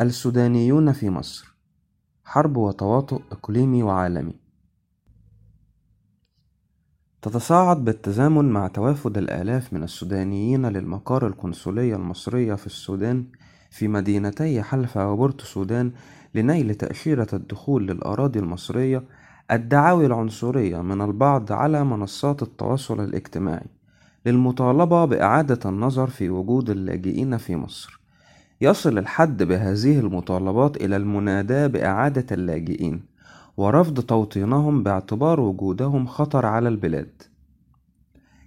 السودانيون في مصر. حرب وتواطؤ إقليمي وعالمي. تتصاعد بالتزامن مع توافد الآلاف من السودانيين للمقار القنصلية المصرية في السودان في مدينتي حلفا وبورتو سودان لنيل تأشيرة الدخول للأراضي المصرية الدعاوي العنصرية من البعض على منصات التواصل الاجتماعي للمطالبة بإعادة النظر في وجود اللاجئين في مصر. يصل الحد بهذه المطالبات إلى المناداة بإعادة اللاجئين ورفض توطينهم باعتبار وجودهم خطر على البلاد.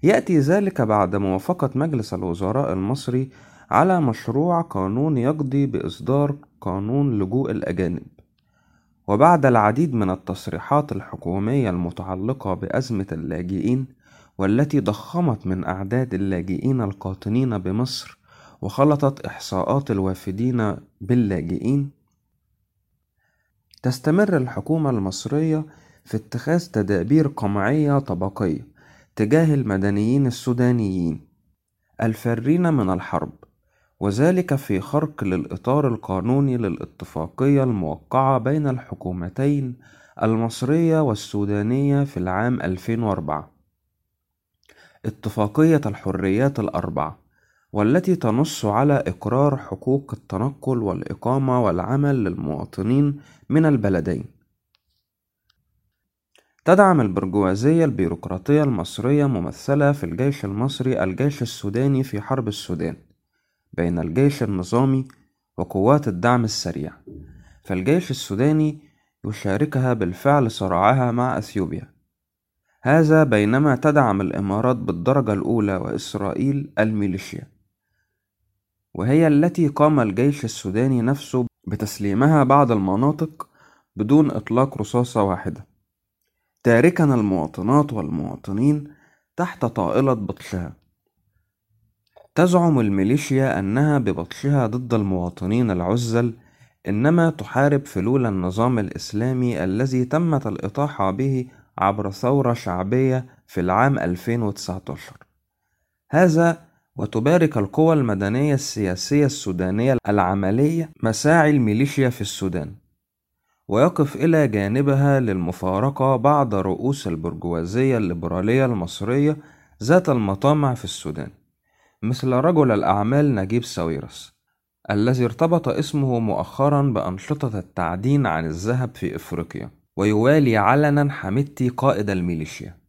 يأتي ذلك بعد موافقة مجلس الوزراء المصري على مشروع قانون يقضي بإصدار قانون لجوء الأجانب. وبعد العديد من التصريحات الحكومية المتعلقة بأزمة اللاجئين والتي ضخمت من أعداد اللاجئين القاطنين بمصر وخلطت إحصاءات الوافدين باللاجئين. تستمر الحكومة المصرية في اتخاذ تدابير قمعية طبقية تجاه المدنيين السودانيين الفارين من الحرب وذلك في خرق للإطار القانوني للاتفاقية الموقعة بين الحكومتين المصرية والسودانية في العام 2004 اتفاقية الحريات الأربع والتي تنص على إقرار حقوق التنقل والإقامة والعمل للمواطنين من البلدين. تدعم البرجوازية البيروقراطية المصرية ممثلة في الجيش المصري الجيش السوداني في حرب السودان بين الجيش النظامي وقوات الدعم السريع. فالجيش السوداني يشاركها بالفعل صراعها مع أثيوبيا. هذا بينما تدعم الإمارات بالدرجة الأولى وإسرائيل الميليشيا. وهي التي قام الجيش السوداني نفسه بتسليمها بعض المناطق بدون إطلاق رصاصة واحدة. تاركا المواطنات والمواطنين تحت طائلة بطشها تزعم الميليشيا أنها ببطشها ضد المواطنين العزل إنما تحارب فلول النظام الإسلامي الذي تمت الإطاحة به عبر ثورة شعبية في العام 2019 هذا وتبارك القوى المدنية السياسية السودانية العملية مساعي الميليشيا في السودان ويقف إلى جانبها للمفارقة بعض رؤوس البرجوازية الليبرالية المصرية ذات المطامع في السودان مثل رجل الأعمال نجيب ساويرس الذي ارتبط اسمه مؤخرا بأنشطة التعدين عن الذهب في إفريقيا ويوالي علنا حميدتي قائد الميليشيا.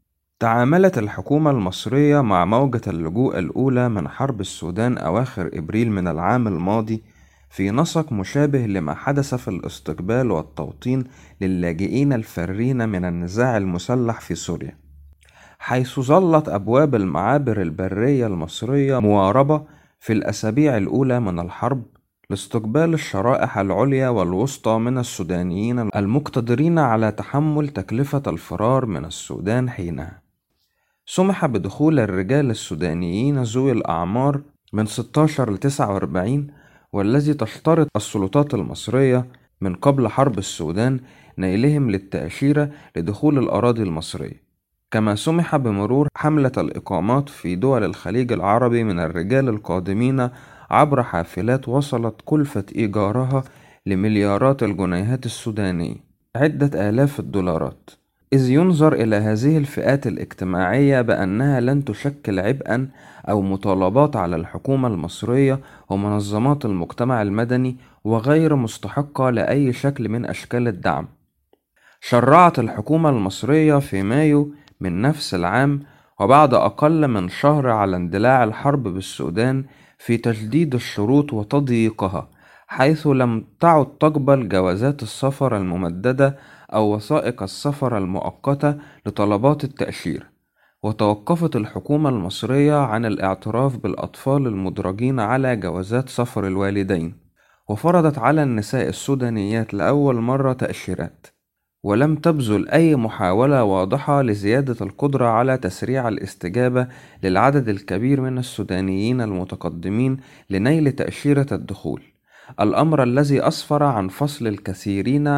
تعاملت الحكومة المصرية مع موجة اللجوء الأولى من حرب السودان أواخر إبريل من العام الماضي في نسق مشابه لما حدث في الاستقبال والتوطين للاجئين الفارين من النزاع المسلح في سوريا. حيث ظلت أبواب المعابر البرية المصرية مواربة في الأسابيع الأولى من الحرب لاستقبال الشرائح العليا والوسطى من السودانيين المقتدرين على تحمل تكلفة الفرار من السودان حينها. سمح بدخول الرجال السودانيين ذوي الأعمار من 16 ل 49 والذي تشترط السلطات المصرية من قبل حرب السودان نيلهم للتأشيرة لدخول الأراضي المصرية. كما سمح بمرور حملة الإقامات في دول الخليج العربي من الرجال القادمين عبر حافلات وصلت كلفة إيجارها لمليارات الجنيهات السودانية. عدة آلاف الدولارات. إذ ينظر إلى هذه الفئات الاجتماعية بأنها لن تشكل عبئًا أو مطالبات على الحكومة المصرية ومنظمات المجتمع المدني وغير مستحقة لأي شكل من أشكال الدعم. شرعت الحكومة المصرية في مايو من نفس العام وبعد أقل من شهر على اندلاع الحرب بالسودان في تجديد الشروط وتضييقها حيث لم تعد تقبل جوازات السفر الممددة أو وثائق السفر المؤقتة لطلبات التأشيرة وتوقفت الحكومة المصرية عن الاعتراف بالأطفال المدرجين على جوازات سفر الوالدين. وفرضت على النساء السودانيات لأول مرة تأشيرات. ولم تبذل أي محاولة واضحة لزيادة القدرة على تسريع الاستجابة للعدد الكبير من السودانيين المتقدمين لنيل تأشيرة الدخول. الأمر الذي أسفر عن فصل الكثيرين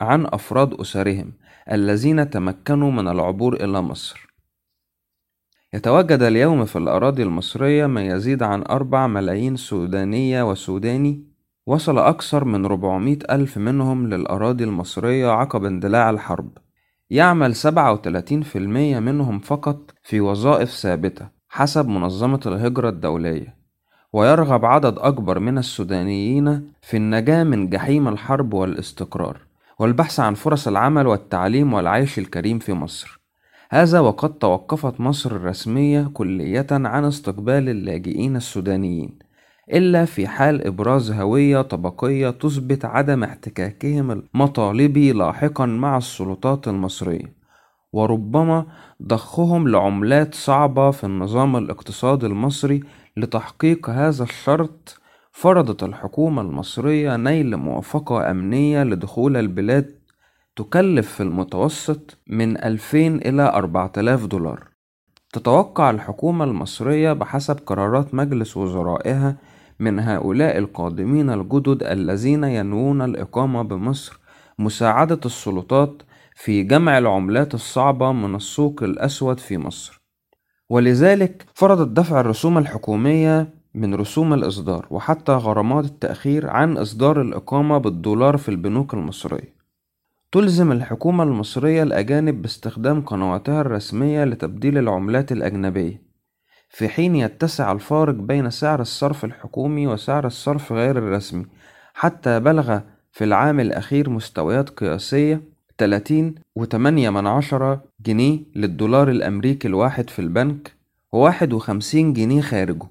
عن أفراد أسرهم الذين تمكنوا من العبور إلى مصر. يتواجد اليوم في الأراضي المصرية ما يزيد عن أربع ملايين سودانية وسوداني وصل أكثر من 400 ألف منهم للأراضي المصرية عقب اندلاع الحرب. يعمل 37% منهم فقط في وظائف ثابتة حسب منظمة الهجرة الدولية. ويرغب عدد أكبر من السودانيين في النجاة من جحيم الحرب والاستقرار والبحث عن فرص العمل والتعليم والعيش الكريم في مصر. هذا وقد توقفت مصر الرسمية كلية عن استقبال اللاجئين السودانيين إلا في حال إبراز هوية طبقية تثبت عدم احتكاكهم المطالبي لاحقا مع السلطات المصرية وربما ضخهم لعملات صعبة في النظام الاقتصادي المصري لتحقيق هذا الشرط فرضت الحكومة المصرية نيل موافقة أمنية لدخول البلاد تكلف في المتوسط من 2000 إلى 4000 دولار. تتوقع الحكومة المصرية بحسب قرارات مجلس وزرائها من هؤلاء القادمين الجدد الذين ينوون الإقامة بمصر مساعدة السلطات في جمع العملات الصعبة من السوق الأسود في مصر. ولذلك فرضت دفع الرسوم الحكومية من رسوم الإصدار وحتى غرامات التأخير عن إصدار الإقامة بالدولار في البنوك المصرية. تلزم الحكومة المصرية الأجانب باستخدام قنواتها الرسمية لتبديل العملات الأجنبية في حين يتسع الفارق بين سعر الصرف الحكومي وسعر الصرف غير الرسمي حتى بلغ في العام الأخير مستويات قياسية 30 وتمانية من عشرة جنيه للدولار الأمريكي الواحد في البنك وواحد وخمسين جنيه خارجه.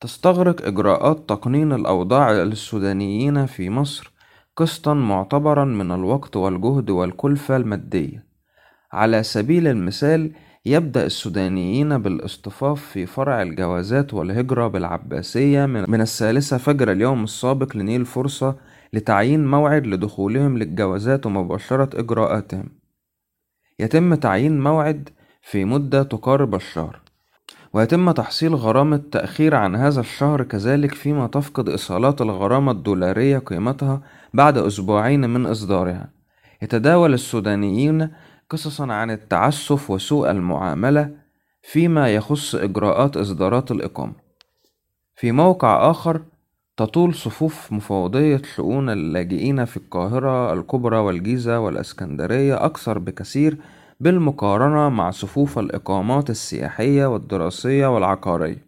تستغرق إجراءات تقنين الأوضاع للسودانيين في مصر قسطا معتبرا من الوقت والجهد والكلفة المادية. على سبيل المثال يبدأ السودانيين بالاصطفاف في فرع الجوازات والهجرة بالعباسية من الثالثة فجر اليوم السابق لنيل فرصة لتعيين موعد لدخولهم للجوازات ومباشرة إجراءاتهم. يتم تعيين موعد في مدة تقارب الشهر ويتم تحصيل غرامة تأخير عن هذا الشهر كذلك فيما تفقد إيصالات الغرامة الدولارية قيمتها بعد أسبوعين من إصدارها. يتداول السودانيين قصصا عن التعسف وسوء المعاملة فيما يخص إجراءات إصدارات الإقامة في موقع آخر تطول صفوف مفوضية شؤون اللاجئين في القاهرة الكبرى والجيزة والإسكندرية أكثر بكثير بالمقارنة مع صفوف الإقامات السياحية والدراسية والعقارية.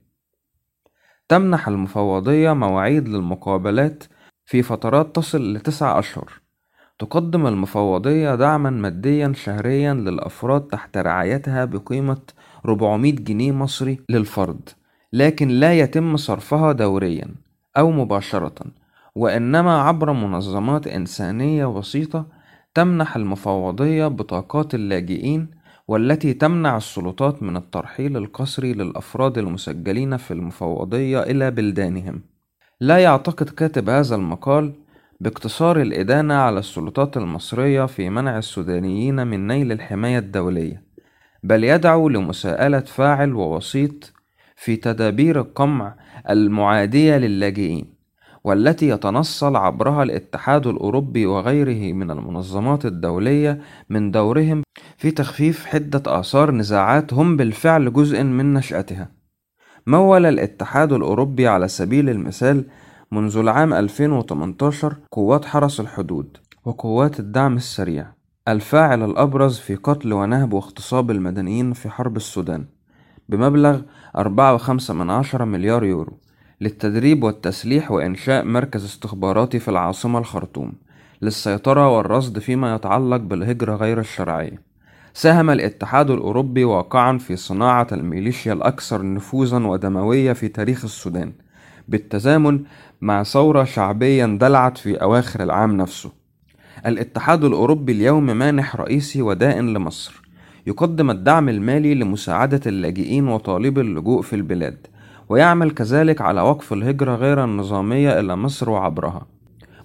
تمنح المفوضية مواعيد للمقابلات في فترات تصل لتسع أشهر. تقدم المفوضية دعما ماديا شهريا للأفراد تحت رعايتها بقيمة 400 جنيه مصري للفرد لكن لا يتم صرفها دوريا. أو مباشرة وإنما عبر منظمات إنسانية وسيطة تمنح المفوضية بطاقات اللاجئين والتي تمنع السلطات من الترحيل القسري للأفراد المسجلين في المفوضية إلى بلدانهم. لا يعتقد كاتب هذا المقال باقتصار الإدانة على السلطات المصرية في منع السودانيين من نيل الحماية الدولية بل يدعو لمساءلة فاعل ووسيط في تدابير القمع المعادية للاجئين والتي يتنصل عبرها الاتحاد الأوروبي وغيره من المنظمات الدولية من دورهم في تخفيف حدة آثار نزاعات هم بالفعل جزء من نشأتها. مول الاتحاد الأوروبي على سبيل المثال منذ العام 2018 قوات حرس الحدود وقوات الدعم السريع الفاعل الأبرز في قتل ونهب واغتصاب المدنيين في حرب السودان. بمبلغ أربعة وخمسة من عشرة مليار يورو للتدريب والتسليح وإنشاء مركز استخباراتي في العاصمة الخرطوم للسيطرة والرصد فيما يتعلق بالهجرة غير الشرعية. ساهم الاتحاد الأوروبي واقعا في صناعة الميليشيا الأكثر نفوذا ودموية في تاريخ السودان بالتزامن مع ثورة شعبية اندلعت في أواخر العام نفسه. الاتحاد الأوروبي اليوم مانح رئيسي ودائن لمصر. يقدم الدعم المالي لمساعدة اللاجئين وطالبي اللجوء في البلاد ويعمل كذلك على وقف الهجرة غير النظامية إلى مصر وعبرها.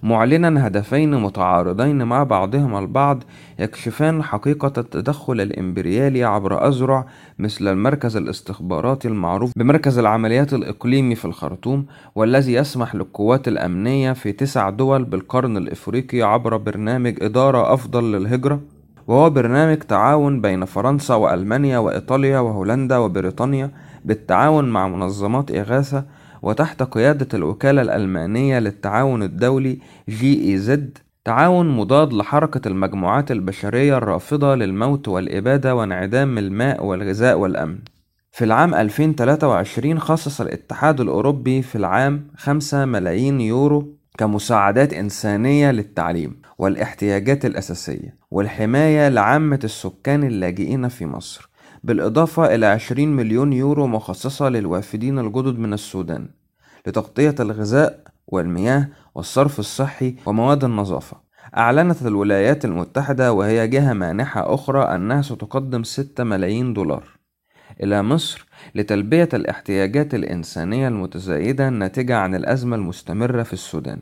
معلنا هدفين متعارضين مع بعضهما البعض يكشفان حقيقة التدخل الإمبريالي عبر أذرع مثل المركز الاستخباراتي المعروف بمركز العمليات الإقليمي في الخرطوم والذي يسمح للقوات الأمنية في تسع دول بالقرن الإفريقي عبر برنامج إدارة أفضل للهجرة. وهو برنامج تعاون بين فرنسا وألمانيا وإيطاليا وهولندا وبريطانيا بالتعاون مع منظمات إغاثة وتحت قيادة الوكالة الألمانية للتعاون الدولي جي إي زد تعاون مضاد لحركة المجموعات البشرية الرافضة للموت والإبادة وانعدام الماء والغذاء والأمن. في العام 2023 خصص الاتحاد الأوروبي في العام 5 ملايين يورو كمساعدات إنسانية للتعليم والاحتياجات الأساسية والحماية لعامة السكان اللاجئين في مصر بالإضافة إلى 20 مليون يورو مخصصة للوافدين الجدد من السودان لتغطية الغذاء والمياه والصرف الصحي ومواد النظافة. أعلنت الولايات المتحدة وهي جهة مانحة أخرى أنها ستقدم 6 ملايين دولار. إلى مصر لتلبية الاحتياجات الإنسانية المتزايدة الناتجة عن الأزمة المستمرة في السودان.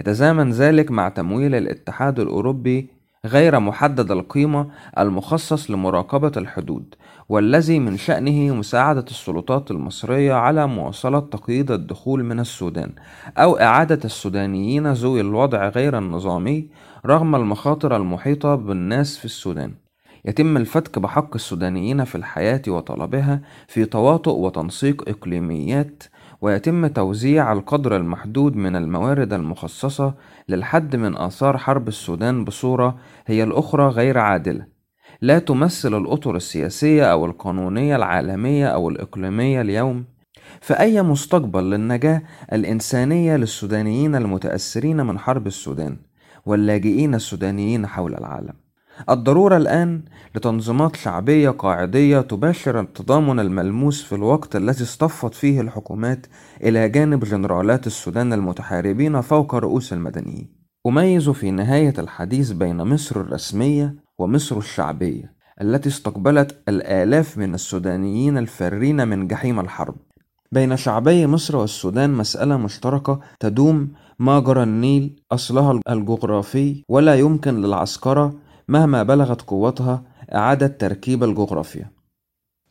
يتزامن ذلك مع تمويل الاتحاد الأوروبي غير محدد القيمة المخصص لمراقبة الحدود والذي من شأنه مساعدة السلطات المصرية على مواصلة تقييد الدخول من السودان أو إعادة السودانيين ذوي الوضع غير النظامي رغم المخاطر المحيطة بالناس في السودان. يتم الفتك بحق السودانيين في الحياة وطلبها في تواطؤ وتنسيق إقليميات ويتم توزيع القدر المحدود من الموارد المخصصة للحد من آثار حرب السودان بصورة هي الأخرى غير عادلة. لا تمثل الأطر السياسية أو القانونية العالمية أو الإقليمية اليوم. فأي مستقبل للنجاة الإنسانية للسودانيين المتأثرين من حرب السودان واللاجئين السودانيين حول العالم؟ الضرورة الآن لتنظيمات شعبية قاعدية تباشر التضامن الملموس في الوقت الذي اصطفت فيه الحكومات إلى جانب جنرالات السودان المتحاربين فوق رؤوس المدنيين. أميز في نهاية الحديث بين مصر الرسمية ومصر الشعبية التي استقبلت الآلاف من السودانيين الفارين من جحيم الحرب. بين شعبي مصر والسودان مسألة مشتركة تدوم مجرى النيل أصلها الجغرافي ولا يمكن للعسكرة مهما بلغت قوتها إعادة تركيب الجغرافيا.